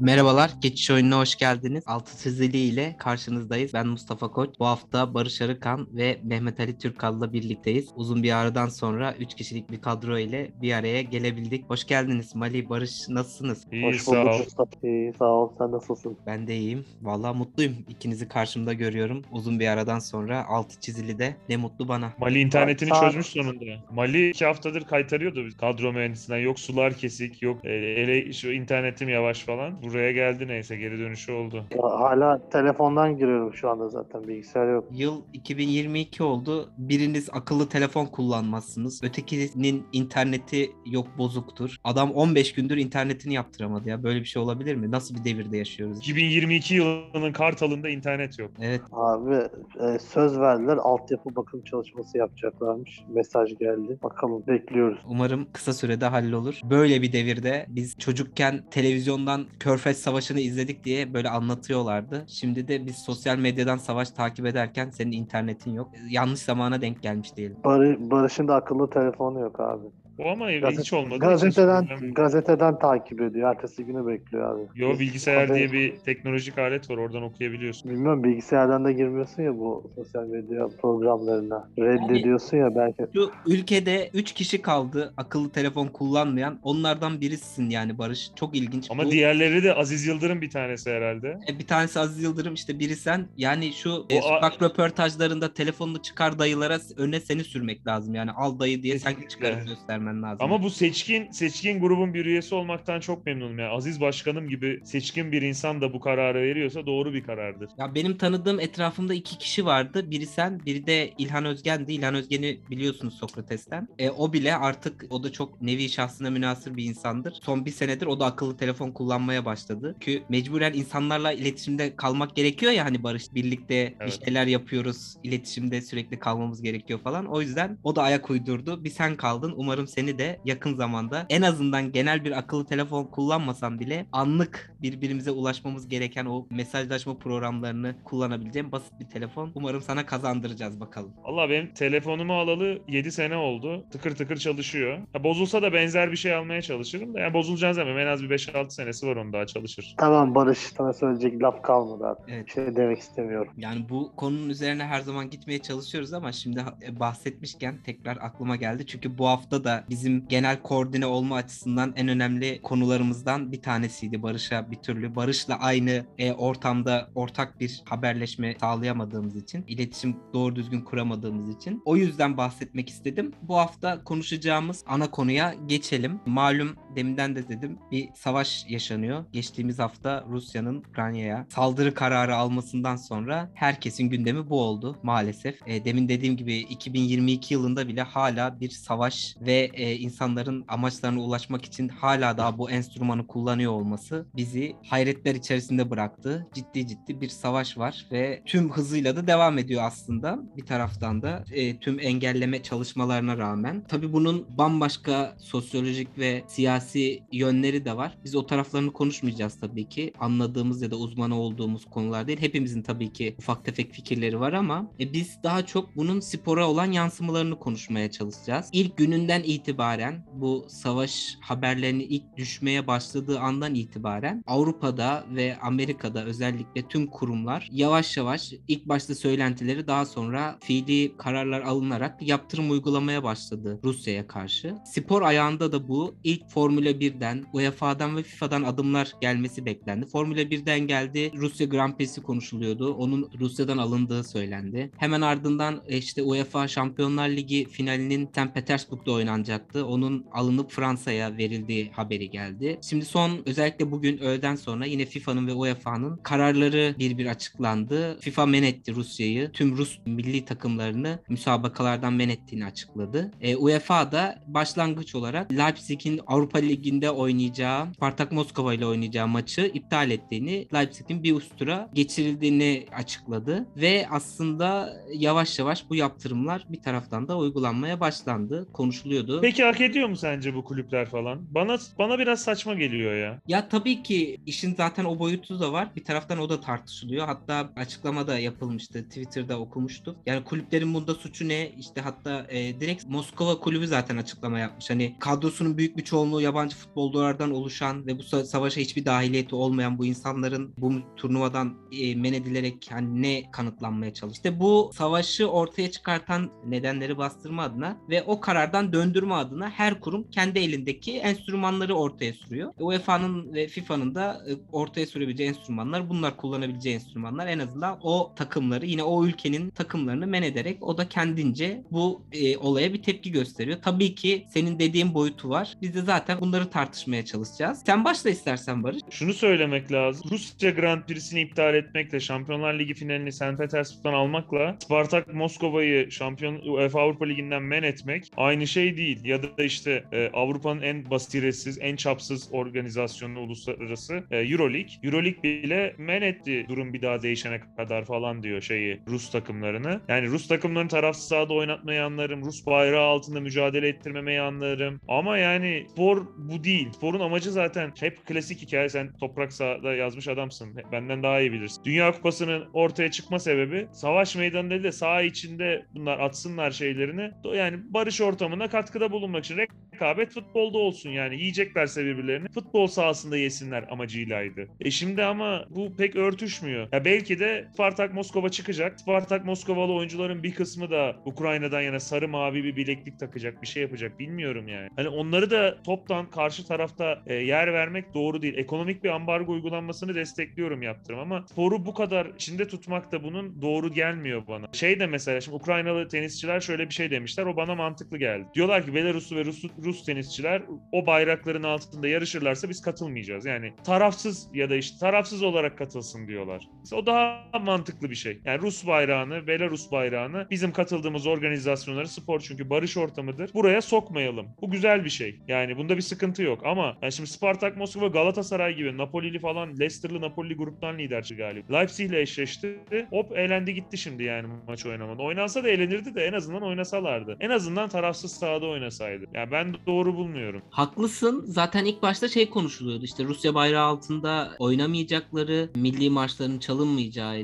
Merhabalar, Geçiş Oyununa hoş geldiniz. Altı çizili ile karşınızdayız. Ben Mustafa Koç. Bu hafta Barış Arıkan ve Mehmet Ali Türkal'la birlikteyiz. Uzun bir aradan sonra 3 kişilik bir kadro ile bir araya gelebildik. Hoş geldiniz Mali, Barış nasılsınız? İyi Hoş sağ bulduk ol. Mustafa. İyi sağ ol. Sen nasılsın? Ben de iyiyim. Vallahi mutluyum. İkinizi karşımda görüyorum. Uzun bir aradan sonra altı çizili de ne mutlu bana. Mali internetini Sağ- çözmüş sonunda. Mali iki haftadır kaytarıyordu biz kadro mühendisinden. Yok sular kesik, yok e, ele şu internetim yavaş falan. Buraya geldi neyse geri dönüşü oldu. Ya, hala telefondan giriyorum şu anda zaten. Bilgisayar yok. Yıl 2022 oldu. Biriniz akıllı telefon kullanmazsınız. Ötekinin interneti yok bozuktur. Adam 15 gündür internetini yaptıramadı ya. Böyle bir şey olabilir mi? Nasıl bir devirde yaşıyoruz? 2022 yılının Kartal'ında internet yok. Evet. Abi e, söz verdiler. Altyapı bakım çalışması yapacaklarmış. Mesaj geldi. Bakalım bekliyoruz. Umarım kısa sürede hallolur. Böyle bir devirde biz çocukken televizyondan Körfez Savaşı'nı izledik diye böyle anlatıyorlardı. Şimdi de biz sosyal medyadan savaş takip ederken senin internetin yok. Yanlış zamana denk gelmiş diyelim. Barı- Barış'ın da akıllı telefonu yok abi. O ama Gazete- hiç olmadı. Gazeteden gazeteden takip ediyor. Ertesi günü bekliyor abi. Yo bilgisayar diye bir teknolojik alet var oradan okuyabiliyorsun. Bilmiyorum bilgisayardan da girmiyorsun ya bu sosyal medya programlarına. Reddediyorsun ya belki. Şu ülkede 3 kişi kaldı akıllı telefon kullanmayan. Onlardan birisin yani Barış. Çok ilginç. Ama Bu- diğerleri de Aziz Yıldırım bir tanesi herhalde. E, Bir tanesi Aziz Yıldırım işte biri sen. Yani şu e, sokak röportajlarında telefonunu çıkar dayılara öne seni sürmek lazım. Yani al dayı diye sen çıkarıp göstermen lazım. Ama bu seçkin seçkin grubun bir üyesi olmaktan çok memnunum ya. Aziz Başkanım gibi seçkin bir insan da bu kararı veriyorsa doğru bir karardır. Ya benim tanıdığım etrafımda iki kişi vardı. Biri sen, biri de İlhan Özgen'di. İlhan Özgen'i biliyorsunuz Sokrates'ten. E, o bile artık o da çok nevi şahsına münasır bir insandır. Son bir senedir o da akıllı telefon kullanmaya başladı. Çünkü mecburen insanlarla iletişimde kalmak gerekiyor ya hani Barış birlikte bir Evet. şeyler yapıyoruz. İletişimde sürekli kalmamız gerekiyor falan. O yüzden o da ayak uydurdu. Bir sen kaldın. Umarım seni de yakın zamanda en azından genel bir akıllı telefon kullanmasam bile anlık birbirimize ulaşmamız gereken o mesajlaşma programlarını kullanabileceğim basit bir telefon. Umarım sana kazandıracağız bakalım. Allah benim telefonumu alalı 7 sene oldu. Tıkır tıkır çalışıyor. Ha, bozulsa da benzer bir şey almaya çalışırım da. Yani bozulacağını zannetmiyorum. En az bir 5-6 senesi var onun daha çalışır. Tamam Barış sana söyleyecek laf kalmadı abi. Evet. Bir şey demek istemiyorum. Yani bu konunun üzerine her zaman gitmeye çalışıyoruz ama şimdi e, bahsetmişken tekrar aklıma geldi. Çünkü bu hafta da bizim genel koordine olma açısından en önemli konularımızdan bir tanesiydi Barış'a bir türlü. Barış'la aynı e, ortamda ortak bir haberleşme sağlayamadığımız için, iletişim doğru düzgün kuramadığımız için. O yüzden bahsetmek istedim. Bu hafta konuşacağımız ana konuya geçelim. Malum deminden de dedim bir savaş yaşanıyor. Geçtiğimiz hafta Rusya'nın Ukrayna'ya saldırı kararı almasından sonra herkesin gündemi bu oldu maalesef. E, demin dediğim gibi 2022 yılında bile hala bir savaş ve e, insanların amaçlarına ulaşmak için hala daha bu enstrümanı kullanıyor olması bizi hayretler içerisinde bıraktı. Ciddi ciddi bir savaş var ve tüm hızıyla da devam ediyor aslında. Bir taraftan da e, tüm engelleme çalışmalarına rağmen. Tabii bunun bambaşka sosyolojik ve siyasi yönleri de var. Biz o taraflarını konuşmayacağız tabii ki. Anladığımız ya da uzmanı olduğumuz konular değil. Hepimizin tabii ki ufak tefek fikirleri var ama e, biz daha çok bunun spora olan yansımalarını konuşmaya çalışacağız. İlk gününden itibaren bu savaş haberlerinin ilk düşmeye başladığı andan itibaren Avrupa'da ve Amerika'da özellikle tüm kurumlar yavaş yavaş ilk başta söylentileri daha sonra fiili kararlar alınarak yaptırım uygulamaya başladı Rusya'ya karşı. Spor ayağında da bu ilk Formula 1'den, UEFA'dan ve FIFA'dan adımlar gelmesi beklendi. Formula 1'den geldi. Rusya Grand Prix'si konuşuluyordu. Onun Rusya'dan alındığı söylendi. Hemen ardından e, işte UEFA Şampiyonlar Ligi finalinin St. Petersburg'da oynanacaktı. Onun alınıp Fransa'ya verildiği haberi geldi. Şimdi son özellikle bugün öğleden sonra yine FIFA'nın ve UEFA'nın kararları bir bir açıklandı. FIFA men etti Rusya'yı. Tüm Rus milli takımlarını müsabakalardan men ettiğini açıkladı. E, UEFA da başlangıç olarak Leipzig'in Avrupa Ligi'nde oynayacağı Spartak Moskova ile oynayacağı maçı iptal ettiğini, Leipzig'in bir üst tura geçirildiğini açıkladı ve aslında yavaş yavaş bu yaptırımlar bir taraftan da uygulanmaya başlandı. Konuşuluyordu. Peki hak ediyor mu sence bu kulüpler falan? Bana bana biraz saçma geliyor ya. Ya tabii ki işin zaten o boyutu da var. Bir taraftan o da tartışılıyor. Hatta açıklama da yapılmıştı. Twitter'da okumuştuk. Yani kulüplerin bunda suçu ne? İşte hatta e, direkt Moskova kulübü zaten açıklama yapmış. Hani kadrosunun büyük bir çoğunluğu yabancı futbolculardan oluşan ve bu sa- savaşa hiçbir dahiliyeti olmayan bu insanların bu turnuvadan e, men edilerek ne kanıtlanmaya çalıştı. Bu savaşı ortaya çıkartan nedenleri bastırma adına ve o karardan döndürme adına her kurum kendi elindeki enstrümanları ortaya sürüyor. UEFA'nın ve FIFA'nın da e, ortaya sürebileceği enstrümanlar bunlar kullanabileceği enstrümanlar en azından o takımları yine o ülkenin takımlarını men ederek o da kendince bu e, olaya bir tepki gösteriyor. Tabii ki senin dediğin boyutu var. Biz de zaten bunları tartışmaya çalışacağız. Sen başla istersen Barış. Şunu söylemek lazım. Rusya Grand Prix'sini iptal etmekle, Şampiyonlar Ligi finalini St. Petersburg'dan almakla Spartak Moskova'yı Şampiyon UEFA Avrupa Ligi'nden men etmek aynı şey değil. Ya da işte e, Avrupa'nın en basiretsiz, en çapsız organizasyonu uluslararası e, Euroleague. Euroleague bile men etti durum bir daha değişene kadar falan diyor şeyi Rus takımlarını. Yani Rus takımlarını tarafsız sahada oynatmayı anlarım. Rus bayrağı altında mücadele ettirmemeyi anlarım. Ama yani spor bu değil. Sporun amacı zaten hep klasik hikaye. Sen toprak sahada yazmış adamsın. Benden daha iyi bilirsin. Dünya Kupası'nın ortaya çıkma sebebi savaş meydanında değil de saha içinde bunlar atsınlar şeylerini. Yani barış ortamına katkıda bulunmak için rekabet futbolda olsun yani. Yiyeceklerse birbirlerini futbol sahasında yesinler amacıylaydı. E şimdi ama bu pek örtüşmüyor. Ya belki de Spartak Moskova çıkacak. Spartak Moskovalı oyuncuların bir kısmı da Ukrayna'dan yana sarı mavi bir bileklik takacak, bir şey yapacak bilmiyorum yani. Hani onları da toptan karşı tarafta e, yer vermek doğru değil. Ekonomik bir ambargo uygulanmasını destekliyorum yaptırım ama sporu bu kadar içinde tutmak da bunun doğru gelmiyor bana. Şey de mesela şimdi Ukraynalı tenisçiler şöyle bir şey demişler. O bana mantıklı geldi. Diyorlar ki Belaruslu ve Rus, Rus tenisçiler o bayrakların altında yarışırlarsa biz katılmayacağız. Yani tarafsız ya da işte tarafsız olarak katılsın diyorlar. O daha mantıklı bir şey. Yani Rus bayrağını, Belarus bayrağını bizim katıldığımız organizasyonları spor çünkü barış ortamıdır. Buraya sokmayalım. Bu güzel bir şey. Yani bunda bir sıkıntı yok ama yani şimdi Spartak Moskova Galatasaray gibi Napoli'li falan Leicester'lı Napoli gruptan liderci galiba. Leipzig ile eşleşti. Hop eğlendi gitti şimdi yani maç oynamadı. Oynansa da eğlenirdi de en azından oynasalardı. En azından tarafsız sahada oynasaydı. Yani ben doğru bulmuyorum. Haklısın. Zaten ilk başta şey konuşuluyordu. İşte Rusya bayrağı altında oynamayacakları, milli maçların çalınmayacağı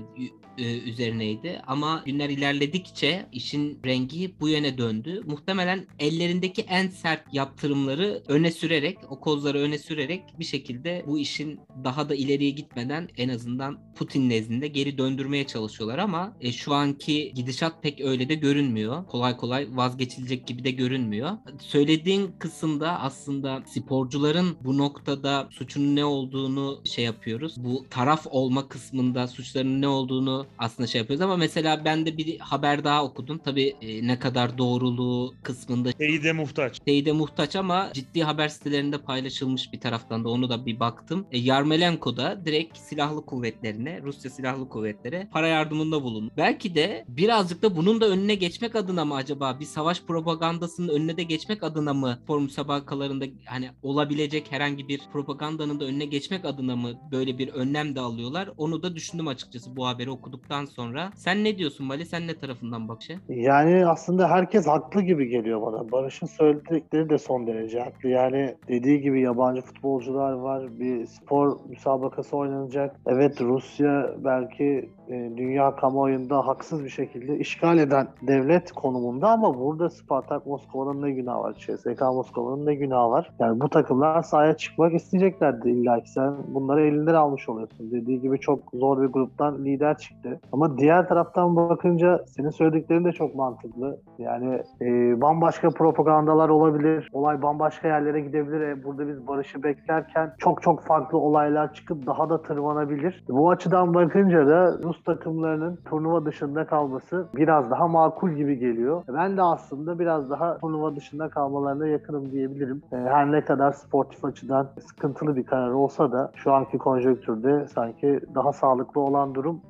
e, üzerineydi. Ama günler ilerledikçe işin rengi bu yöne döndü. Muhtemelen ellerindeki en sert yaptırımları öne sürerek, o kozları öne sürerek bir şekilde bu işin daha da ileriye gitmeden en azından Putin nezdinde geri döndürmeye çalışıyorlar ama e, şu anki gidişat pek öyle de görünmüyor. Kolay kolay vazgeçilecek gibi de görünmüyor. Söylediğin kısımda aslında sporcuların bu noktada suçun ne olduğunu şey yapıyoruz. Bu taraf olma kısmında suçların ne olduğunu aslında şey yapıyoruz ama mesela ben de bir haber daha okudum. Tabii e, ne kadar doğruluğu kısmında Teyide muhtaç. teyide muhtaç ama ciddi haber sitelerinde paylaşılmış bir taraftan da onu da bir baktım. E, Yarmolenko da direkt silahlı kuvvetlerine, Rusya silahlı kuvvetlere para yardımında bulundu. Belki de birazcık da bunun da önüne geçmek adına mı acaba bir savaş propagandasının önüne de geçmek adına mı spor müsabakalarında hani olabilecek herhangi bir propagandanın da önüne geçmek adına mı böyle bir önlem de alıyorlar? Onu da düşündüm açıkçası bu haberi okuduktan sonra. Sen ne diyorsun Mali? Sen ne tarafından bak şey? Yani aslında herkes haklı gibi geliyor bana. Barış'ın söyledikleri de son derece haklı. Yani dediği gibi yabancı futbolcular var. Bir spor müsabakası oynanacak. Evet Rusya belki e, dünya kamuoyunda haksız bir şekilde işgal eden devlet konumunda ama burada Spartak Moskova'nın ne günahı var? CSK Moskova'nın ne günahı var? Yani bu takımlar sahaya çıkmak isteyeceklerdi illa ki sen bunları elinden almış oluyorsun. Dediği gibi çok zor bir gruptan lider çıktı. Ama diğer taraftan bakınca senin söylediklerin de çok mantıklı. Yani e, bambaşka propagandalar olabilir. Olay bambaşka yerlere gidebilir. E, burada biz barışı beklerken çok çok farklı olaylar çıkıp daha da tırmanabilir. Bu açıdan bakınca da Rus takımlarının turnuva dışında kalması biraz daha makul gibi geliyor. Ben de aslında biraz daha turnuva dışında kalmalarına yakınım diyebilirim. E, her ne kadar sportif açıdan sıkıntılı bir karar olsa da şu anki konjonktürde sanki daha sağlıklı olan durum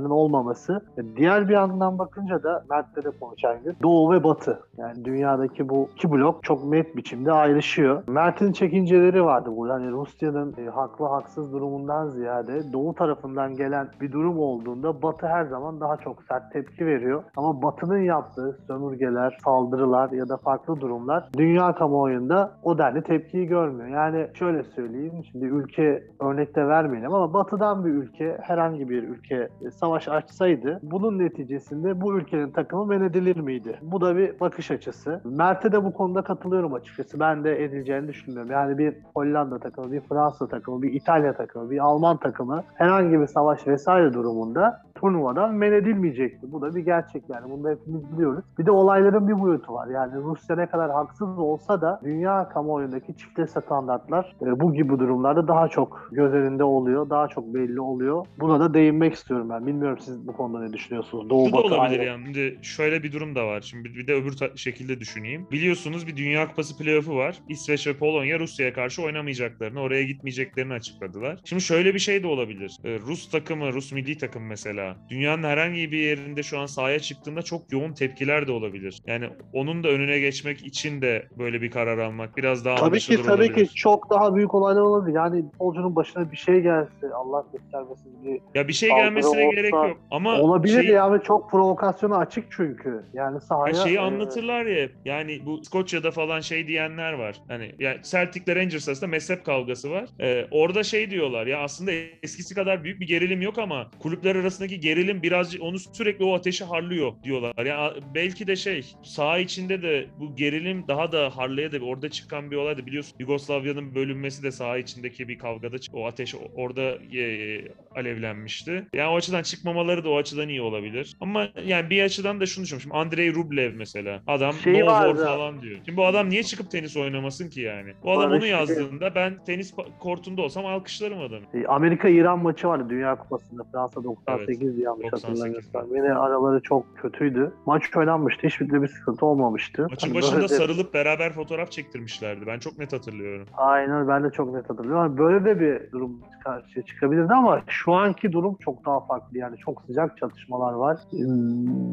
takımlarının olmaması. E, diğer bir yandan bakınca da Mert'le de konuşan gün Doğu ve Batı. Yani dünyadaki bu iki blok çok net biçimde ayrışıyor. Mert'in çekinceleri vardı burada. Hani Rusya'nın e, haklı haksız durumundan ziyade Doğu tarafından gelen bir durum olduğunda Batı her zaman daha çok sert tepki veriyor. Ama Batı'nın yaptığı sömürgeler, saldırılar ya da farklı durumlar dünya kamuoyunda o denli tepkiyi görmüyor. Yani şöyle söyleyeyim, şimdi ülke örnekte vermeyelim ama Batı'dan bir ülke, herhangi bir ülke e, savaş savaş açsaydı bunun neticesinde bu ülkenin takımı men edilir miydi? Bu da bir bakış açısı. Mert'e de bu konuda katılıyorum açıkçası. Ben de edileceğini düşünmüyorum. Yani bir Hollanda takımı, bir Fransa takımı, bir İtalya takımı, bir Alman takımı herhangi bir savaş vesaire durumunda turnuvadan men edilmeyecekti. Bu da bir gerçek yani. Bunu da hepimiz biliyoruz. Bir de olayların bir boyutu var. Yani Rusya ne kadar haksız olsa da dünya kamuoyundaki çifte standartlar e, bu gibi durumlarda daha çok göz önünde oluyor. Daha çok belli oluyor. Buna da değinmek istiyorum ben. Siz bu konuda ne düşünüyorsunuz? Doğu Şu da olabilir ayrı. yani. Şimdi şöyle bir durum da var. Şimdi bir- de öbür şekilde düşüneyim. Biliyorsunuz bir Dünya Kupası playoff'u var. İsveç ve Polonya Rusya'ya karşı oynamayacaklarını, oraya gitmeyeceklerini açıkladılar. Şimdi şöyle bir şey de olabilir. Ee, Rus takımı, Rus milli takım mesela dünyanın herhangi bir yerinde şu an sahaya çıktığında çok yoğun tepkiler de olabilir. Yani onun da önüne geçmek için de böyle bir karar almak biraz daha Tabii ki tabii olabilir. ki çok daha büyük olaylar olabilir. Yani futbolcunun başına bir şey gelse Allah göstermesin bir Ya bir şey gelmesine olsa- gerek yok. Ama olabilir şey- ya ve çok provokasyona açık çünkü. Yani sahaya Ya şeyi e, anlatırlar ya hep. Yani bu Skoçya'da falan şey diyenler var. Hani ya Celtic ile Rangers arasında mezhep kavgası var. Ee, orada şey diyorlar ya aslında eskisi kadar büyük bir gerilim yok ama kulüpler arasındaki gerilim birazcık onu sürekli o ateşi harlıyor diyorlar. Ya belki de şey saha içinde de bu gerilim daha da harlayabilir. Orada çıkan bir olay da biliyorsun Yugoslavya'nın bölünmesi de saha içindeki bir kavgada o ateş orada e, alevlenmişti. Yani o açıdan çıkmamaları da o açıdan iyi olabilir. Ama yani bir açıdan da şunu düşünüyorum. Şimdi Andrei Rublev mesela. Adam Şey no war falan diyor. Şimdi bu adam niye çıkıp tenis oynamasın ki yani? Bu adam Barış onu Bey- yazdığında ben tenis kortunda olsam alkışlarım adamı. E, Amerika-İran maçı vardı Dünya Kupası'nda. Fransa 98 yanlış 98'de. hatırlamıyorsam. Yine araları çok kötüydü. Maç oynanmıştı. Hiçbir bir sıkıntı olmamıştı. Maçın Hani başında böyle sarılıp beraber fotoğraf çektirmişlerdi. Ben çok net hatırlıyorum. Aynen ben de çok net hatırlıyorum. Yani Böyle de bir durum karşıya çıkabilirdi ama şu anki durum çok daha farklı. Yani çok sıcak çatışmalar var.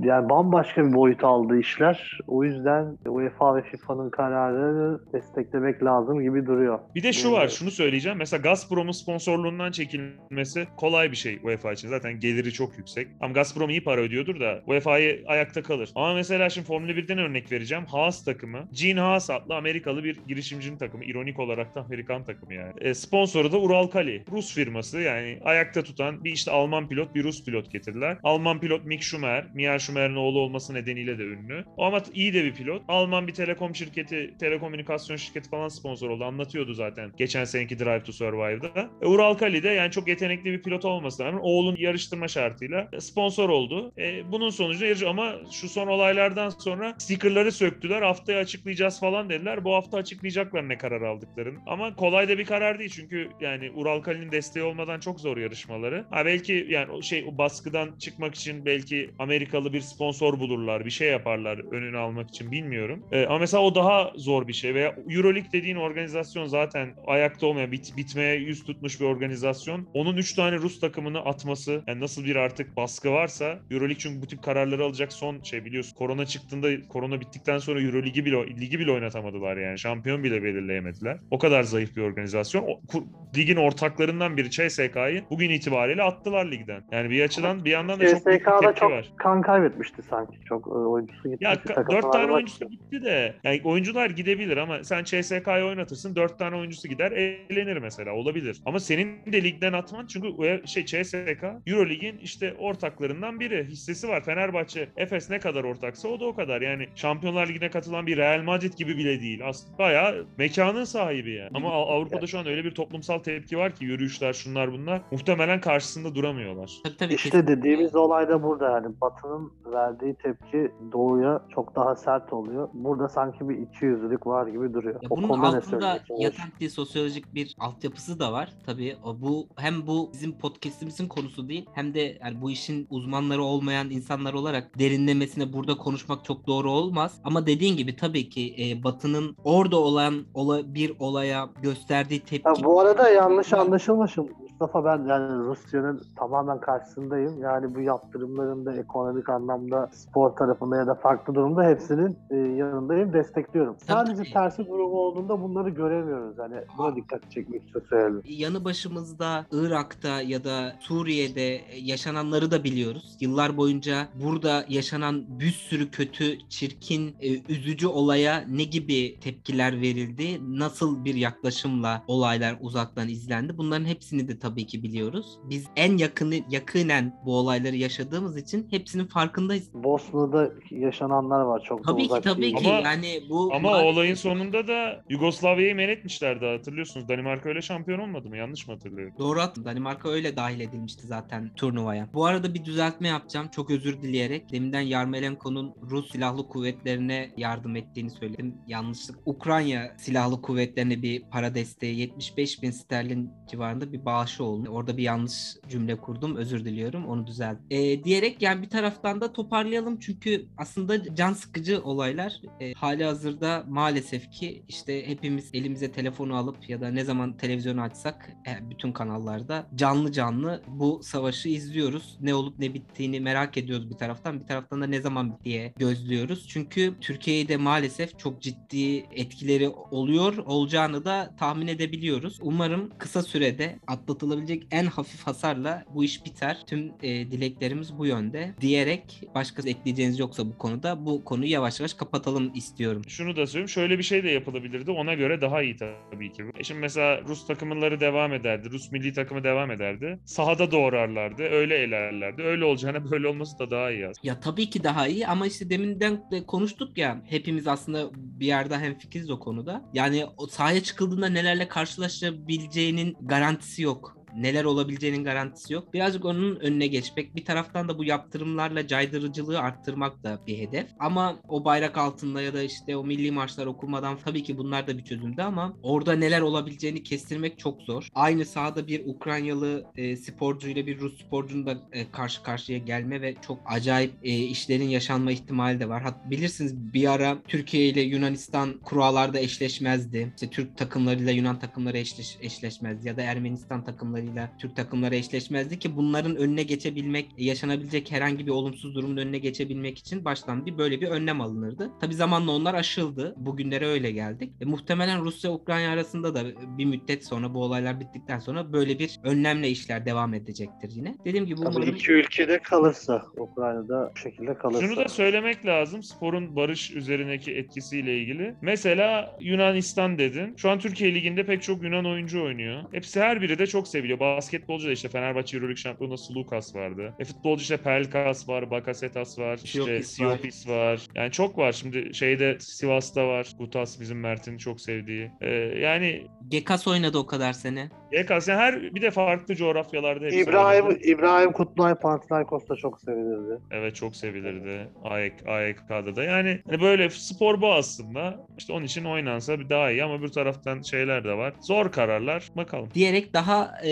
Yani bambaşka bir boyut aldı işler. O yüzden UEFA ve FIFA'nın kararını desteklemek lazım gibi duruyor. Bir de şu var, şunu söyleyeceğim. Mesela Gazprom'un sponsorluğundan çekilmesi kolay bir şey UEFA için. Zaten geliri çok yüksek. Ama Gazprom iyi para ödüyordur da UEFA'yı ayakta kalır. Ama mesela şimdi Formula 1'den örnek vereceğim. Haas takımı, Gene Haas adlı Amerikalı bir girişimcinin takımı. İronik olarak da Amerikan takımı yani. E, sponsoru da Uralkali. Rus firması yani ayakta tutan bir işte Alman pilot, bir Rus pilot getirdiler. Alman pilot Mick Schumer, Michael Schumer'in oğlu olması nedeniyle de ünlü. Ama iyi de bir pilot. Alman bir telekom şirketi, telekomünikasyon şirketi falan sponsor oldu. Anlatıyordu zaten geçen seneki Drive to Survive'da. E, Uralkali de yani çok yetenekli bir pilot olmasına rağmen oğlun yarıştırma şartıyla sponsor oldu. E, bunun sonucu yarış ama şu son olaylardan sonra stickerları söktüler. Haftaya açıklayacağız falan dediler. Bu hafta açıklayacaklar ne karar aldıklarını. Ama kolay da bir karar değil çünkü yani Uralkali'nin desteği olmadan çok zor yarışmaları. Ha belki yani o şey o baskıdan çıkmak için belki Amerikalı bir sponsor bulurlar, bir şey yaparlar önünü almak için bilmiyorum. E, ama mesela o daha zor bir şey veya EuroLeague dediğin organizasyon zaten ayakta olmayan bit, bitmeye yüz tutmuş bir organizasyon. Onun 3 tane Rus takımını atması yani nasıl bir artık baskı varsa EuroLeague çünkü bu tip kararları alacak son şey biliyorsun. Korona çıktığında korona bittikten sonra EuroLeague'i bile ligi bile oynatamadılar yani. Şampiyon bile belirleyemediler. O kadar zayıf bir organizasyon. O, ku- ligin ortaklarından biri CSK'yı bugün itibariyle attılar ligden. Yani bir açıdan bir yandan da çok büyük bir CSK'da tepki çok var. kan kaybetmişti sanki. Çok e, oyuncusu gitmişti. Ya dört tane var. oyuncusu gitti de yani oyuncular gidebilir ama sen CSK'yı oynatırsın dört tane oyuncusu gider eğlenir mesela olabilir. Ama senin de ligden atman çünkü şey CSK Eurolig'in işte ortaklarından biri hissesi var. Fenerbahçe Efes ne kadar ortaksa o da o kadar. Yani Şampiyonlar Ligi'ne katılan bir Real Madrid gibi bile değil. Aslında bayağı mekanın sahibi yani. Ama Av- Avrupa'da şu an öyle bir toplumsal tepki var ki yürüyüşler şunlar bunlar muhtemelen karşısında duramıyorlar. Tabii tabii. İşte dediğimiz olay da burada yani Batı'nın verdiği tepki Doğu'ya çok daha sert oluyor. Burada sanki bir ikiyüzlülük var gibi duruyor. Ya o bunun altında yatan bir sosyolojik bir altyapısı da var. Tabii bu hem bu bizim podcast'imizin konusu değil hem de yani bu işin uzmanları olmayan insanlar olarak derinlemesine burada konuşmak çok doğru olmaz. Ama dediğin gibi tabii ki e, Batı'nın orada olan ola, bir olaya gösterdiği tepki Ha, bu arada yanlış anlaşılmışım. Mustafa ben yani Rusya'nın tamamen karşısındayım. Yani bu yaptırımların da ekonomik anlamda spor tarafında ya da farklı durumda hepsinin e, yanındayım, destekliyorum. Sadece tabii. tersi durumu olduğunda bunları göremiyoruz. Hani buna dikkat çekmek için söyledim. yanı başımızda Irak'ta ya da Suriye'de yaşananları da biliyoruz. Yıllar boyunca burada yaşanan bir sürü kötü, çirkin, e, üzücü olaya ne gibi tepkiler verildi? Nasıl bir yaklaşımla olaylar uzaktan izlendi? Bunların hepsini de tabii ki biliyoruz. Biz en yakını yakinen bu olayları yaşadığımız için hepsinin farkındayız. Bosna'da yaşananlar var çok da Tabii ki uzak tabii değil. ki Ama- yani bu Ama maalesef- olayın sonunda da Yugoslavya'yı men etmişlerdi hatırlıyorsunuz. Danimarka öyle şampiyon olmadı mı? Yanlış mı hatırlıyorum? Doğru attın. Danimarka öyle dahil edilmişti zaten turnuvaya. Bu arada bir düzeltme yapacağım. Çok özür dileyerek. Deminden Yarmolenko'nun Rus silahlı kuvvetlerine yardım ettiğini söyledim. Yanlışlık. Ukrayna silahlı kuvvetlerine bir para desteği 75 bin sterlin civarında bir oldu. Orada bir yanlış cümle kurdum. Özür diliyorum. Onu düzelt. Ee, diyerek yani bir taraftan da toparlayalım. Çünkü aslında can sıkıcı olaylar. Ee, hali hazırda maalesef ki işte hepimiz elimize telefonu alıp ya da ne zaman televizyonu açsak e, bütün kanallarda canlı canlı bu savaşı izliyoruz. Ne olup ne bittiğini merak ediyoruz bir taraftan. Bir taraftan da ne zaman diye gözlüyoruz. Çünkü Türkiye'de maalesef çok ciddi etkileri oluyor. Olacağını da tahmin edebiliyoruz. Umarım kısa sürede atlatılabilecek en hafif hasarla bu iş biter. Tüm e, dileklerimiz bu yönde. Diyerek başka ekleyeceğiniz yoksa bu konuda bu konuyu yavaş yavaş kapatalım istiyorum. Şunu da söyleyeyim. Şöyle bir şey de yapılabilirdi. Ona göre daha iyi tabii ki. E şimdi mesela Rus takımları devam ederdi. Rus milli takımı devam ederdi. Sahada doğrarlardı. Öyle elerlerdi. Öyle olacağına böyle olması da daha iyi aslında. Ya tabii ki daha iyi ama işte deminden de konuştuk ya hepimiz aslında bir yerde hemfikiriz o konuda. Yani o sahaya çıkıldığında nelerle karşılaşabileceğinin garantisi yok. Neler olabileceğinin garantisi yok. Birazcık onun önüne geçmek. Bir taraftan da bu yaptırımlarla caydırıcılığı arttırmak da bir hedef. Ama o bayrak altında ya da işte o milli marşlar okunmadan tabii ki bunlar da bir çözümdü ama orada neler olabileceğini kestirmek çok zor. Aynı sahada bir Ukraynalı e, sporcu bir Rus sporcunun da e, karşı karşıya gelme ve çok acayip e, işlerin yaşanma ihtimali de var. Hat, bilirsiniz bir ara Türkiye ile Yunanistan kurallarda eşleşmezdi. İşte Türk takımlarıyla Yunan takımları eşleş, eşleşmezdi ya da Ermenistan takımlarıyla Türk takımları eşleşmezdi ki bunların önüne geçebilmek, yaşanabilecek herhangi bir olumsuz durumun önüne geçebilmek için baştan bir böyle bir önlem alınırdı. Tabi zamanla onlar aşıldı. Bugünlere öyle geldik. E, muhtemelen Rusya Ukrayna arasında da bir müddet sonra bu olaylar bittikten sonra böyle bir önlemle işler devam edecektir yine. Dediğim gibi Tabii umarım iki ülkede kalırsa Ukrayna'da bu şekilde kalırsa. Şunu da söylemek lazım sporun barış üzerindeki etkisiyle ilgili. Mesela Yunanistan dedin. Şu an Türkiye Ligi'nde pek çok Yunan oyuncu oynuyor. Hepsi her biri de çok seviliyor. Basketbolcu da işte Fenerbahçe Euroleague şampiyonası Lukas vardı. E futbolcu işte Pelkas var, Bakasetas var, işte Siopis var. Var. Yani çok var. Şimdi şeyde Sivas'ta var. Gutas bizim Mert'in çok sevdiği. E, yani Gekas oynadı o kadar sene. Gekas yani her bir de farklı coğrafyalarda İbrahim oynadı. İbrahim Kutlay Panathinaikos'ta çok sevilirdi. Evet çok sevilirdi. AEK, AEK'da da. Yani hani böyle spor bu aslında. İşte onun için oynansa bir daha iyi ama bir taraftan şeyler de var. Zor kararlar. Bakalım. Diyerek daha e,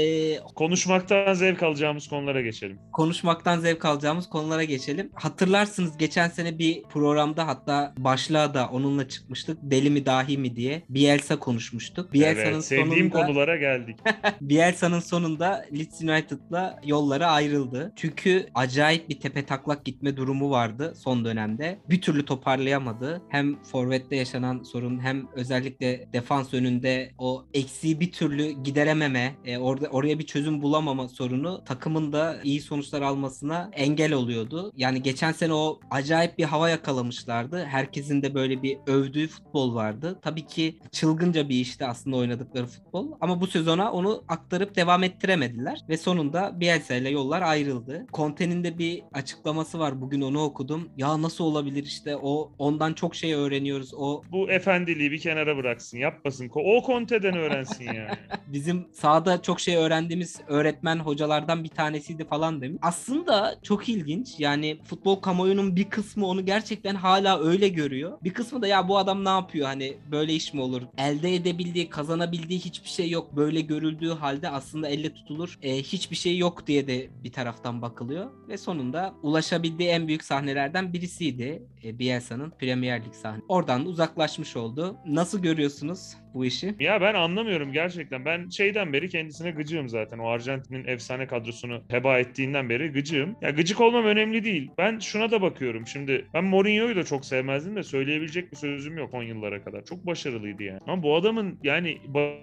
Konuşmaktan zevk alacağımız konulara geçelim. konuşmaktan zevk alacağımız konulara geçelim. Hatırlarsınız geçen sene bir programda hatta başlığa da onunla çıkmıştık. Deli mi dahi mi diye. Bielsa konuşmuştuk. Bielsa'nın evet, sevdiğim sonunda konulara geldik. Bielsa'nın sonunda Leeds United'la yolları ayrıldı. Çünkü acayip bir tepe taklak gitme durumu vardı son dönemde. Bir türlü toparlayamadı. Hem forvette yaşanan sorun hem özellikle defans önünde o eksiği bir türlü giderememe, e, orada oraya bir çözüm bulamama sorunu takımın da iyi sonuçlar almasına engel oluyordu. Yani geçen sene o acayip bir hava yakalamışlardı. Herkesin de böyle bir övdüğü futbol vardı. Tabii ki çılgınca bir işti aslında oynadıkları futbol. Ama bu sezona onu aktarıp devam ettiremediler. Ve sonunda Bielsa ile yollar ayrıldı. Conte'nin de bir açıklaması var. Bugün onu okudum. Ya nasıl olabilir işte o ondan çok şey öğreniyoruz. O Bu efendiliği bir kenara bıraksın. Yapmasın. O konteden öğrensin yani. bizim sahada çok şey öğrendiğimiz öğretmen hocalardan bir tanesiydi falan demiş. Aslında çok ilginç. Yani futbol kamuoyunun bir kısmı onu gerçekten hala öyle görüyor. Bir kısmı da ya bu adam ne yapıyor hani böyle iş mi olur? Elde edebildiği, kazanabildiği hiçbir şey yok. Böyle görüldüğü halde aslında elle tutulur. e, hiçbir şey yok diye de bir taraftan bakılıyor. Ve sonunda ulaşabildiği en büyük sahnelerden birisiydi. E, Bielsa'nın Premier Lig sahne. Oradan da uzaklaşmış oldu. Nasıl görüyorsunuz bu işi? Ya ben anlamıyorum gerçekten. Ben şeyden beri kendisine gıcığım zaten. O Arjantin'in efsane kadrosunu heba ettiğinden beri gıcığım. Ya gıcık olmam önemli değil. Ben şuna da bakıyorum. Şimdi ben Mourinho'yu da çok sevmezdim de söyleyebilecek bir sözüm yok 10 yıllara kadar. Çok başarılıydı yani. Ama bu adamın yani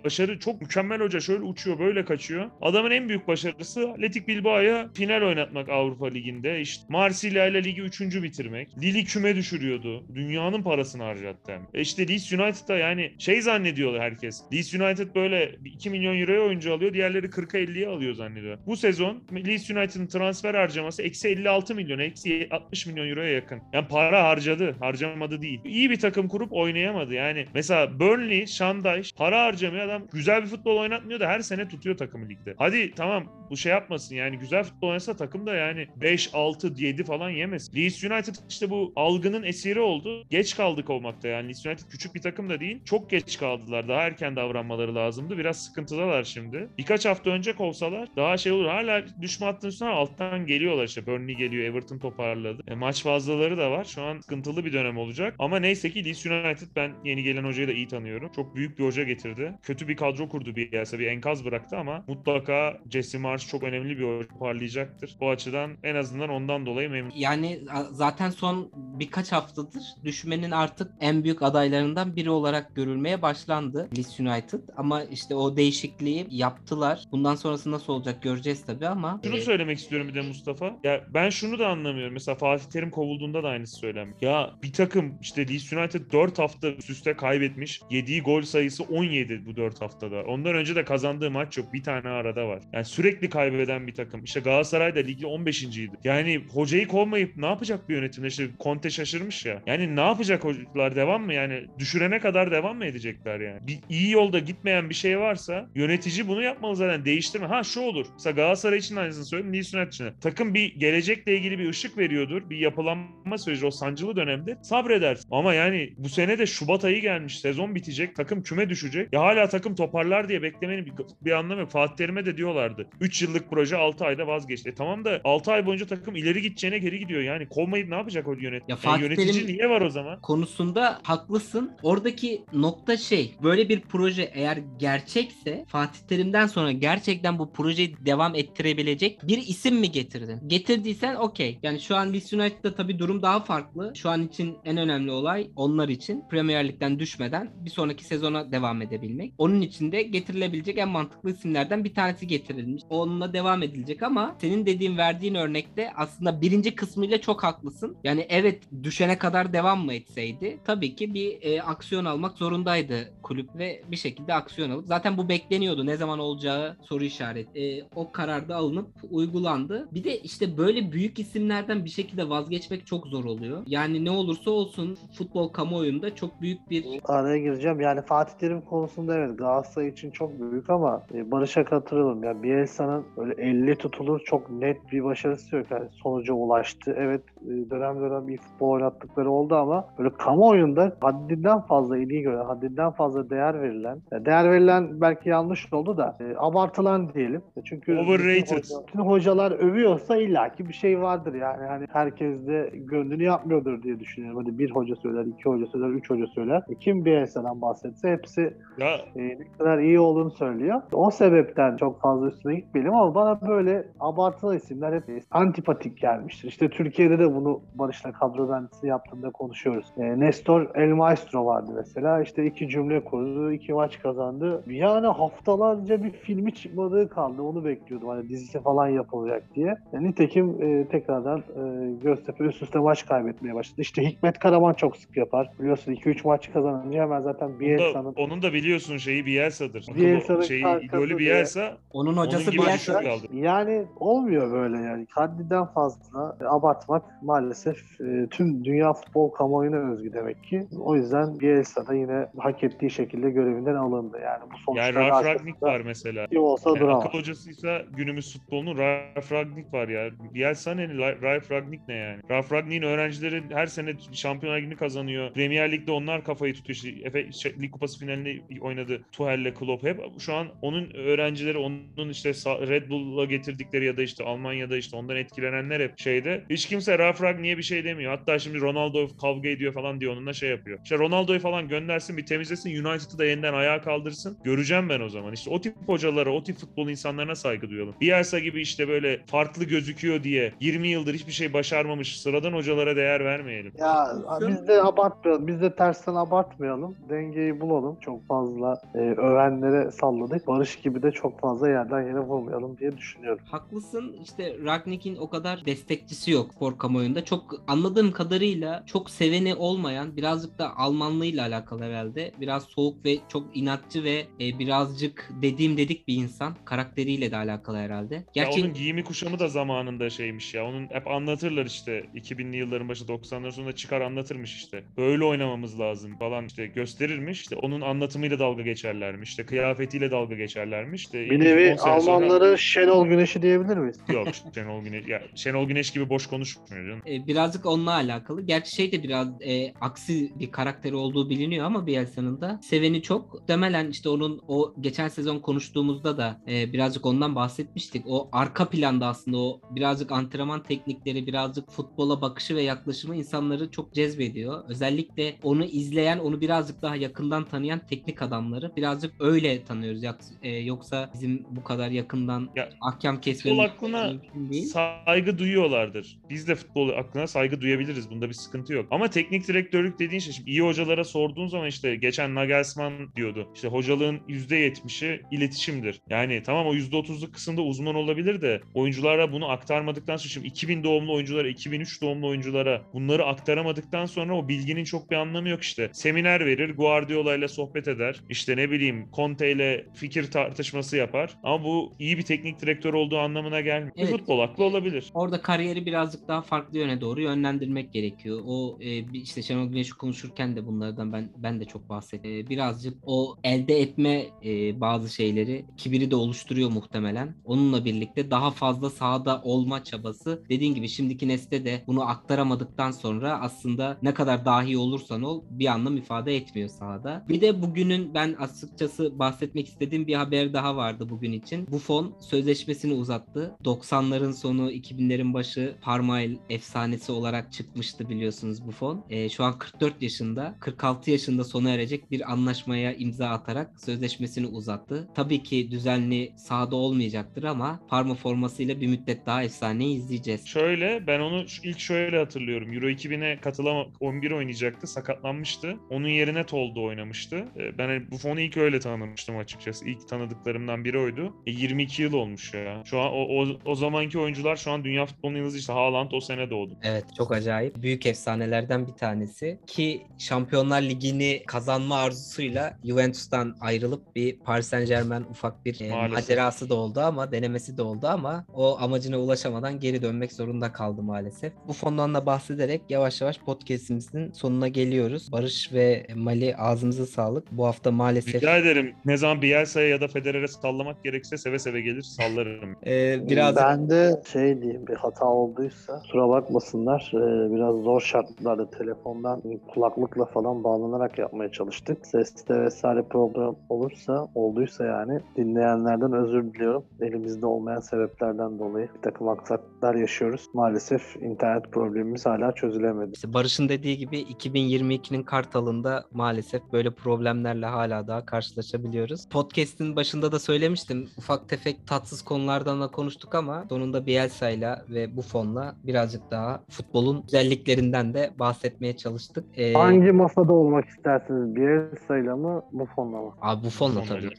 başarı çok mükemmel hoca. Şöyle uçuyor böyle kaçıyor. Adamın en büyük başarısı Atletik Bilbao'ya final oynatmak Avrupa Ligi'nde. İşte Marsilya ile ligi 3. bitirmek. Lili küme düşürüyordu. Dünyanın parasını harcattı. E işte Leeds United'da yani şey zannediyor herkes. Leeds United böyle 2 milyon euroya oyuncu alıyor. Diğerleri 40'a 50'ye alıyor zannediyor. Bu sezon Leeds United'ın transfer harcaması eksi 56 milyon, eksi 60 milyon euroya yakın. Yani para harcadı, harcamadı değil. İyi bir takım kurup oynayamadı. Yani mesela Burnley, Shandaş para harcamıyor adam güzel bir futbol oynatmıyor da her sene tutuyor takımı ligde. Hadi tamam bu şey yapmasın yani güzel futbol oynasa takım da yani 5, 6, 7 falan yemez. Leeds United işte bu algının esiri oldu. Geç kaldık olmakta yani. Leeds United küçük bir takım da değil. Çok geç kaldılar. Daha erken davranmaları lazımdı. Biraz sıkıntıdalar şimdi. Birkaç hafta önce kovsalar daha şey olur. Hala düşme hattının üstüne alttan geliyorlar işte. Burnley geliyor. Everton toparladı. E, maç fazlaları da var. Şu an sıkıntılı bir dönem olacak. Ama neyse ki Leeds United ben yeni gelen hocayı da iyi tanıyorum. Çok büyük bir hoca getirdi. Kötü bir kadro kurdu bir yelse bir enkaz bıraktı ama mutlaka Jesse Marsh çok önemli bir hoca parlayacaktır. Bu açıdan en azından ondan dolayı memnun. Yani zaten son birkaç haftadır düşmenin artık en büyük adaylarından biri olarak görülmeye başlandı Leeds United. Ama işte o değişikliği yaptılar. Bundan sonrası nasıl olacak göreceğiz tabii ama. Şunu e, söylemek istiyorum bir de Mustafa. Ya ben şunu da anlamıyorum. Mesela Fatih Terim kovulduğunda da aynısı söylenmiş. Ya bir takım işte Leeds United 4 hafta üst üste kaybetmiş. Yediği gol sayısı 17 bu 4 haftada. Ondan önce de kazandığı maç yok. Bir tane arada var. Yani sürekli kaybeden bir takım. İşte Galatasaray da ligde 15.ydi. Yani hocayı kovmayıp ne yapacak bir yönetimde? İşte Conte şaşırmış ya. Yani ne yapacak hocalar? Devam mı? Yani düşürene kadar devam mı edecekler yani? Bir iyi yolda gitmeyen bir şey varsa yönetici bunu yapmalı zaten. Değiştirme. Ha şu olur. Mesela Galatasaray için aynısını söyleyeyim. Leeds United için. Takım bir gelecekle ilgili bir ışık veriyordur. Bir yapılanma süreci o sancılı dönemde sabredersin. Ama yani bu sene de Şubat ayı gelmiş. Sezon bitecek. Takım küme düşecek. Ya hala takım toparlar diye beklemenin bir, bir anlamı yok. Fatih Terim'e de diyorlardı. 3 yıllık proje 6 ayda vazgeçti. E tamam da 6 ay boyunca takım ileri gideceğine geri gidiyor. Yani kovmayıp ne yapacak o yönet? Ya Yani Fatih yönetici Terim- niye var o zaman? konusunda haklısın. Oradaki nokta şey, böyle bir proje eğer gerçekse Fatih Terim'den sonra gerçekten bu projeyi devam ettirebilecek bir isim mi getirdin? Getirdiysen okey. Yani şu an Leeds United'da tabii durum daha farklı. Şu an için en önemli olay onlar için Premier Lig'den düşmeden bir sonraki sezona devam edebilmek. Onun için de getirilebilecek en mantıklı isimlerden bir tanesi getirilmiş. Onunla devam edilecek ama senin dediğin verdiğin örnekte aslında birinci kısmıyla çok haklısın. Yani evet düşene kadar devam mı etseydi tabii ki bir e, aksiyon almak zorundaydı kulüp ve bir şekilde aksiyon alıp zaten bu bekleniyordu ne zaman olacağı soru işareti. E, o karar da alınıp uygulandı. Bir de işte böyle büyük isimlerden bir şekilde vazgeçmek çok zor oluyor. Yani ne olursa olsun futbol kamuoyunda çok büyük bir Araya gireceğim. Yani Fatih Terim konusunda evet Galatasaray için çok büyük ama e, Barış'a katılıyorum. Yani Bielsa'nın öyle 50 tutulur çok net bir başarısı yok. Yani sonuca ulaştı. Evet e, dönem dönem iyi futbol oynattıkları oldu ama böyle kamuoyunda haddinden fazla ilgi gören, haddinden fazla değer verilen, değer verilen belki yanlış oldu da e, abartılan diyelim. E, Çünkü Overrated. bütün hoca- bütün hocalar övüyorsa illaki bir şey vardır yani. Hani herkes de gönlünü yapmıyordur diye düşünüyorum. Hadi bir hoca söyler, iki hoca söyler, üç hoca söyler. E, kim Bielsa'dan bahsetse hepsi Ya e, ne kadar iyi olduğunu söylüyor. O sebepten çok fazla üstüne gitmeyelim ama bana böyle abartılı isimler hep antipatik gelmiştir. İşte Türkiye'de de bunu Barış'la kadro mühendisi yaptığında konuşuyoruz. E, Nestor El Maestro vardı mesela. İşte iki cümle kurdu, iki maç kazandı. Yani haftalarca bir filmi çıkmadığı kaldı. Onu bekliyordum. Hani dizisi falan yapılacak diye. E, nitekim e, tekrardan e, Göztepe üst üste maç kaybetmeye başladı. İşte Hikmet Karaman çok sık yapar. Biliyorsun 2-3 maç kazanınca hemen zaten onun Bielsa'nın onun da biliyorsun şeyi Bielsa'dır. Bielsa'nın Şeyi, diye. Bielsa. onun hocası gibi Bielsa. Yani olmuyor böyle yani. Haddinden fazla abartmak maalesef e, tüm dünya futbol kamuoyuna özgü demek ki. O yüzden Bielsa da yine hak ettiği şekilde görevinden alındı. Yani bu sonuçlar Yani Ralf Ragnik var mesela. Kim olsa Yani duramaz. akıl hocasıysa günümüz futbolunun Ralf Ragnik var ya. Bielsa ne? Ralf Ragnik ne yani? Ralf Ragnik'in öğrencileri her sene Şampiyonlar Ligi'ni kazanıyor. Premier Lig'de onlar kafayı tutuyor. İşte Efe, şey, Lig Kupası finalinde oynadı. Tuhel'le Klopp hep. Şu an onun öğrencileri onun işte Red Bull'la getirdikleri ya da işte Almanya'da işte ondan etkilenenler hep şeyde. Hiç kimse Ralf Ragnik'e bir şey demiyor. Hatta şimdi Ronaldo kavga ediyor falan diyor onunla şey yapıyor. İşte Ronaldo'yu falan göndersin bir temizlesin United'ı da yeniden ayağa kaldırsın. Göreceğim ben o zaman. İşte o tip hocalara, o tip futbol insanlarına saygı duyalım. Bielsa gibi işte böyle farklı gözüküyor diye 20 yıldır hiçbir şey başarmamış sıradan hocalara değer vermeyelim. Ya biz de abartmayalım. Biz de tersten abartmayalım. Dengeyi bulalım. Çok fazla e, övenlere yolladık. Barış gibi de çok fazla yerden yere vurmayalım diye düşünüyorum. Haklısın. İşte Ragnik'in o kadar destekçisi yok spor kamuoyunda. Çok anladığım kadarıyla çok seveni olmayan birazcık da Almanlığıyla alakalı herhalde. Biraz soğuk ve çok inatçı ve e, birazcık dediğim dedik bir insan. Karakteriyle de alakalı herhalde. Gerçi Ya onun giyimi kuşamı da zamanında şeymiş ya. Onun hep anlatırlar işte 2000'li yılların başı 90'ların sonunda çıkar anlatırmış işte. Böyle oynamamız lazım falan işte gösterirmiş. İşte onun anlatımıyla dalga geçerlermiş. İşte kıyafetiyle dalga geçerlermiş. İşte Bir nevi 10 sene sonra- Almanları Şenol Güneş'i diyebilir miyiz? Yok Şenol Güneş. Ya Şenol Güneş gibi boş konuşmuyor canım. E, birazcık onunla alakalı. Gerçi şey de biraz e, aksi bir karakteri olduğu biliniyor ama Bielsa'nın da seveni çok. Demelen işte onun o geçen sezon konuştuğumuzda da e, birazcık ondan bahsetmiştik. O arka planda aslında o birazcık antrenman teknikleri, birazcık futbola bakışı ve yaklaşımı insanları çok cezbediyor. Özellikle onu izleyen, onu birazcık daha yakından tanıyan teknik adamları birazcık öyle tanıyoruz. E, yoksa bizim bu kadar yakından Ya, ahkam Futbol kesmemiz aklına mümkün değil. saygı duyuyorlardır. Biz de futbol aklına saygı duyabiliriz. Bunda bir sıkıntı yok. Ama teknik direktörlük dediğin şey şimdi iyi hocalara sorduğun zaman işte geçen Nagelsmann diyordu. İşte hocalığın %70'i iletişimdir. Yani tamam o %30'luk kısımda uzman olabilir de oyunculara bunu aktarmadıktan sonra şimdi 2000 doğumlu oyunculara, 2003 doğumlu oyunculara bunları aktaramadıktan sonra o bilginin çok bir anlamı yok işte. Seminer verir, Guardiola ile sohbet eder. İşte ne bileyim Conte ile fikir tartışması yapar. Ama bu iyi bir teknik direktör olduğu anlamına gelmiyor. Evet. Futbol aklı olabilir. Orada kariyeri birazcık daha farklı yöne doğru yönlendirmek gerekiyor. O e, işte Şenol Güneş'i konuşurken de bunlardan ben ben de çok bahsettim. E, birazcık o elde etme e, bazı şeyleri kibiri de oluşturuyor muhtemelen. Onunla birlikte daha fazla sahada olma çabası. Dediğin gibi şimdiki nesle de bunu aktaramadıktan sonra aslında ne kadar dahi olursan ol bir anlam ifade etmiyor sahada. Bir de bugünün ben açıkçası bahsetmek istediğim bir haber daha vardı bugün için. Buffon sözleşmesini uzattı. 90'ların sonu 2000'lerin başı Parmail efsanesi olarak çıkmıştı biliyorsunuz Buffon. Ee, şu an 44 yaşında, 46 yaşında sona erecek bir anlaşmaya imza atarak sözleşmesini uzattı. Tabii ki düzenli sahada olmayacaktır ama Parma formasıyla bir müddet daha efsaneyi izleyeceğiz. Şöyle ben onu ilk şöyle hatırlıyorum. Euro 2000'e katılamak 11 oynayacaktı. Sakatlanmıştı. Onun yerine Toldo oynamıştı. Ee, Ben hani Buffon'u ilk öyle tanımıştım açıkçası. İlk tanıdıklarımdan biri oydu. E, 22 yıl olmuş ya. Şu an o, o, o zamanki oyuncular şu an dünya futbolunun yıldızı işte Haaland o sene doğdu. Evet çok acayip. Büyük efsanelerden bir tanesi. Ki Şampiyonlar Ligi'ni kazanma arzusuyla Juventus'tan ayrılıp bir Paris Saint Germain ufak bir e, Maalesef. macerası da oldu ama denemesi de oldu ama o amacına ulaşamadan geri dönmek zorunda kaldı maalesef. Bu fondan da bahsederek yavaş yavaş podcastimizin sonuna geliyoruz. Barış ve Mali ağzınıza sağlık. Bu hafta maalesef Rica ederim. Ne zaman Bielsa'ya ya da Federer'e sallamak gerekirse seve seve gelir sallarım. e, biraz Ben de şey diyeyim bir hata olduysa kusura bakmasınlar. Ee, biraz zor şartlarda telefondan kulaklıkla falan bağlanarak yapmaya çalıştık. Seste vesaire problem olursa olduysa yani dinleyenlerden özür diliyorum. Elimizde olmayan sebeplerden dolayı bir takım aksaklıklar yaşıyoruz. Maalesef internet problemimiz hala çözülemedi. İşte Barış'ın dediği gibi 2022'nin Kartal'ında maalesef böyle problemlerle hala daha karşılaşabiliyoruz. Podcast'in başında da söylemiştim. Ufak tefek tatsız konulardan da konuştuk ama sonunda Bielsa'yla ve Buffon'la birazcık daha futbolun güzelliklerinden de bahsetmeye çalıştık. Ee, Hangi masada olmak istersiniz? Bielsa'yla mı Buffon'la mı? Abi Buffon'la tabii.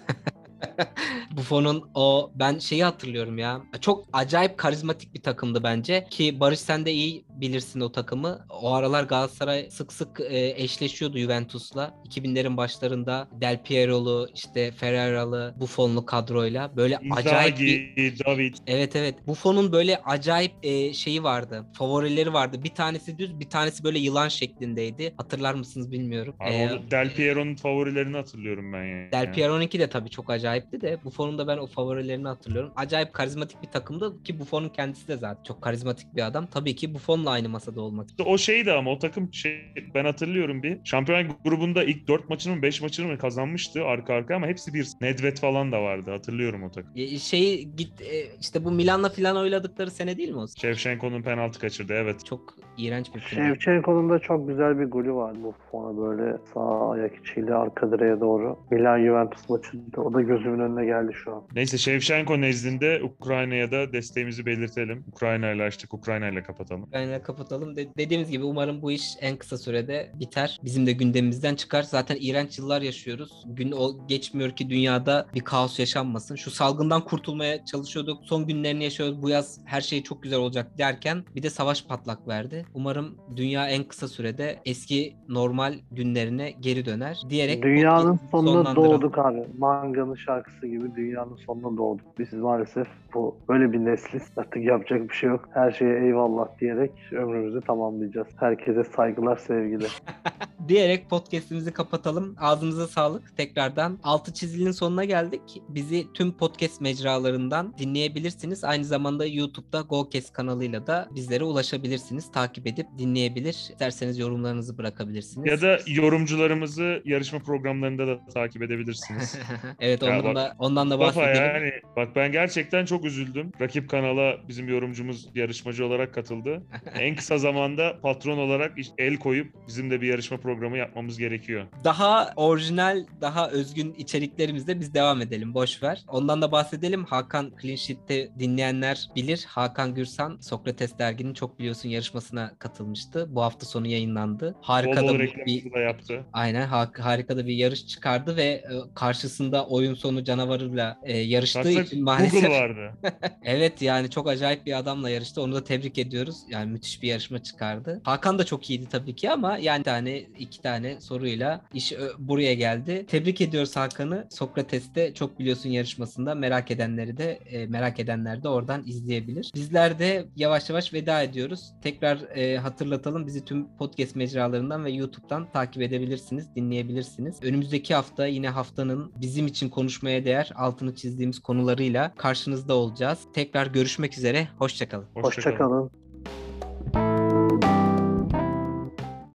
Buffon'un o ben şeyi hatırlıyorum ya. Çok acayip karizmatik bir takımdı bence ki Barış sen de iyi bilirsin o takımı. O aralar Galatasaray sık sık e, eşleşiyordu Juventus'la. 2000'lerin başlarında Del Piero'lu, işte Ferrera'lı, Buffon'lu kadroyla böyle acayip bir David. Evet evet. Buffon'un böyle acayip e, şeyi vardı. Favorileri vardı. Bir tanesi düz, bir tanesi böyle yılan şeklindeydi. Hatırlar mısınız bilmiyorum. Abi Ee, Del Piero'nun favorilerini hatırlıyorum ben yani. Del Piero'nunki de tabii çok acayipti de Buffon'un da ben o favorilerini hatırlıyorum. Acayip karizmatik bir takımdı ki Buffon'un kendisi de zaten çok karizmatik bir adam. Tabii ki Buffon'la aynı masada olmak. İşte o şeydi ama o takım şey ben hatırlıyorum bir. Şampiyon grubunda ilk 4 maçını mı 5 maçını mı kazanmıştı arka arka ama hepsi bir. Nedved falan da vardı hatırlıyorum o takım. E, şeyi git e, işte bu Milan'la falan oyladıkları sene değil mi o? Şevşenko'nun penaltı kaçırdı evet. Çok iğrenç bir film. Şevçenko'nun da çok güzel bir golü var Buffon'a böyle sağ ayak içiyle arka direğe doğru. Milan Juventus maçında. O da gözümün önüne geldi şu an. Neyse Şevşenko nezdinde Ukrayna'ya da desteğimizi belirtelim. Ukrayna ile açtık, Ukrayna ile kapatalım. Ukrayna üzerine kapatalım. De- dediğimiz gibi umarım bu iş en kısa sürede biter. Bizim de gündemimizden çıkar. Zaten iğrenç yıllar yaşıyoruz. Gün o geçmiyor ki dünyada bir kaos yaşanmasın. Şu salgından kurtulmaya çalışıyorduk. Son günlerini yaşıyoruz. Bu yaz her şey çok güzel olacak derken bir de savaş patlak verdi. Umarım dünya en kısa sürede eski normal günlerine geri döner diyerek Dünyanın sonuna doğduk abi. Manga'nın şarkısı gibi dünyanın sonuna doğduk. Biz maalesef bu böyle bir nesliz. Artık yapacak bir şey yok. Her şeye eyvallah diyerek ömrümüzü tamamlayacağız. Herkese saygılar, sevgiler. diyerek podcast'imizi kapatalım. Ağzınıza sağlık. Tekrardan altı çizilinin sonuna geldik. Bizi tüm podcast mecralarından dinleyebilirsiniz. Aynı zamanda YouTube'da GoCast kanalıyla da bizlere ulaşabilirsiniz. Takip edip dinleyebilir. İsterseniz yorumlarınızı bırakabilirsiniz. Ya da yorumcularımızı yarışma programlarında da takip edebilirsiniz. evet Ya ondan bak, da ondan da Mustafa bahsedelim. yani bak ben gerçekten çok üzüldüm. Rakip kanala bizim yorumcumuz yarışmacı olarak katıldı. en kısa zamanda patron olarak el koyup bizim de bir yarışma programı yapmamız gerekiyor. Daha orijinal, daha özgün içeriklerimizde biz devam edelim. Boş ver. Ondan da bahsedelim. Hakan Clean Sheet'te dinleyenler bilir. Hakan Gürsan Sokrates derginin çok biliyorsun yarışmasına katılmıştı. Bu hafta sonu yayınlandı. Harika da bir, da yaptı. Aynen ha- harika da bir yarış çıkardı ve e, karşısında oyun sonu canavarıyla e, yarıştığı Aslında için maalesef Google vardı. evet yani çok acayip bir adamla yarıştı. Onu da tebrik ediyoruz. Yani müthiş bir yarışma çıkardı. Hakan da çok iyiydi tabii ki ama yani tane iki tane soruyla iş ö- buraya geldi. Tebrik ediyoruz Hakan'ı. Sokrates'te çok biliyorsun yarışmasında merak edenleri de e, merak edenler de oradan izleyebilir. Bizler de yavaş yavaş veda ediyoruz. Tekrar e, hatırlatalım bizi tüm podcast mecralarından ve YouTube'dan takip edebilirsiniz, dinleyebilirsiniz. Önümüzdeki hafta yine haftanın bizim için konuşmaya değer altını çizdiğimiz konularıyla karşınızda olacağız. Tekrar görüşmek üzere. Hoşçakalın. Hoşçakalın. Hoşça kalın.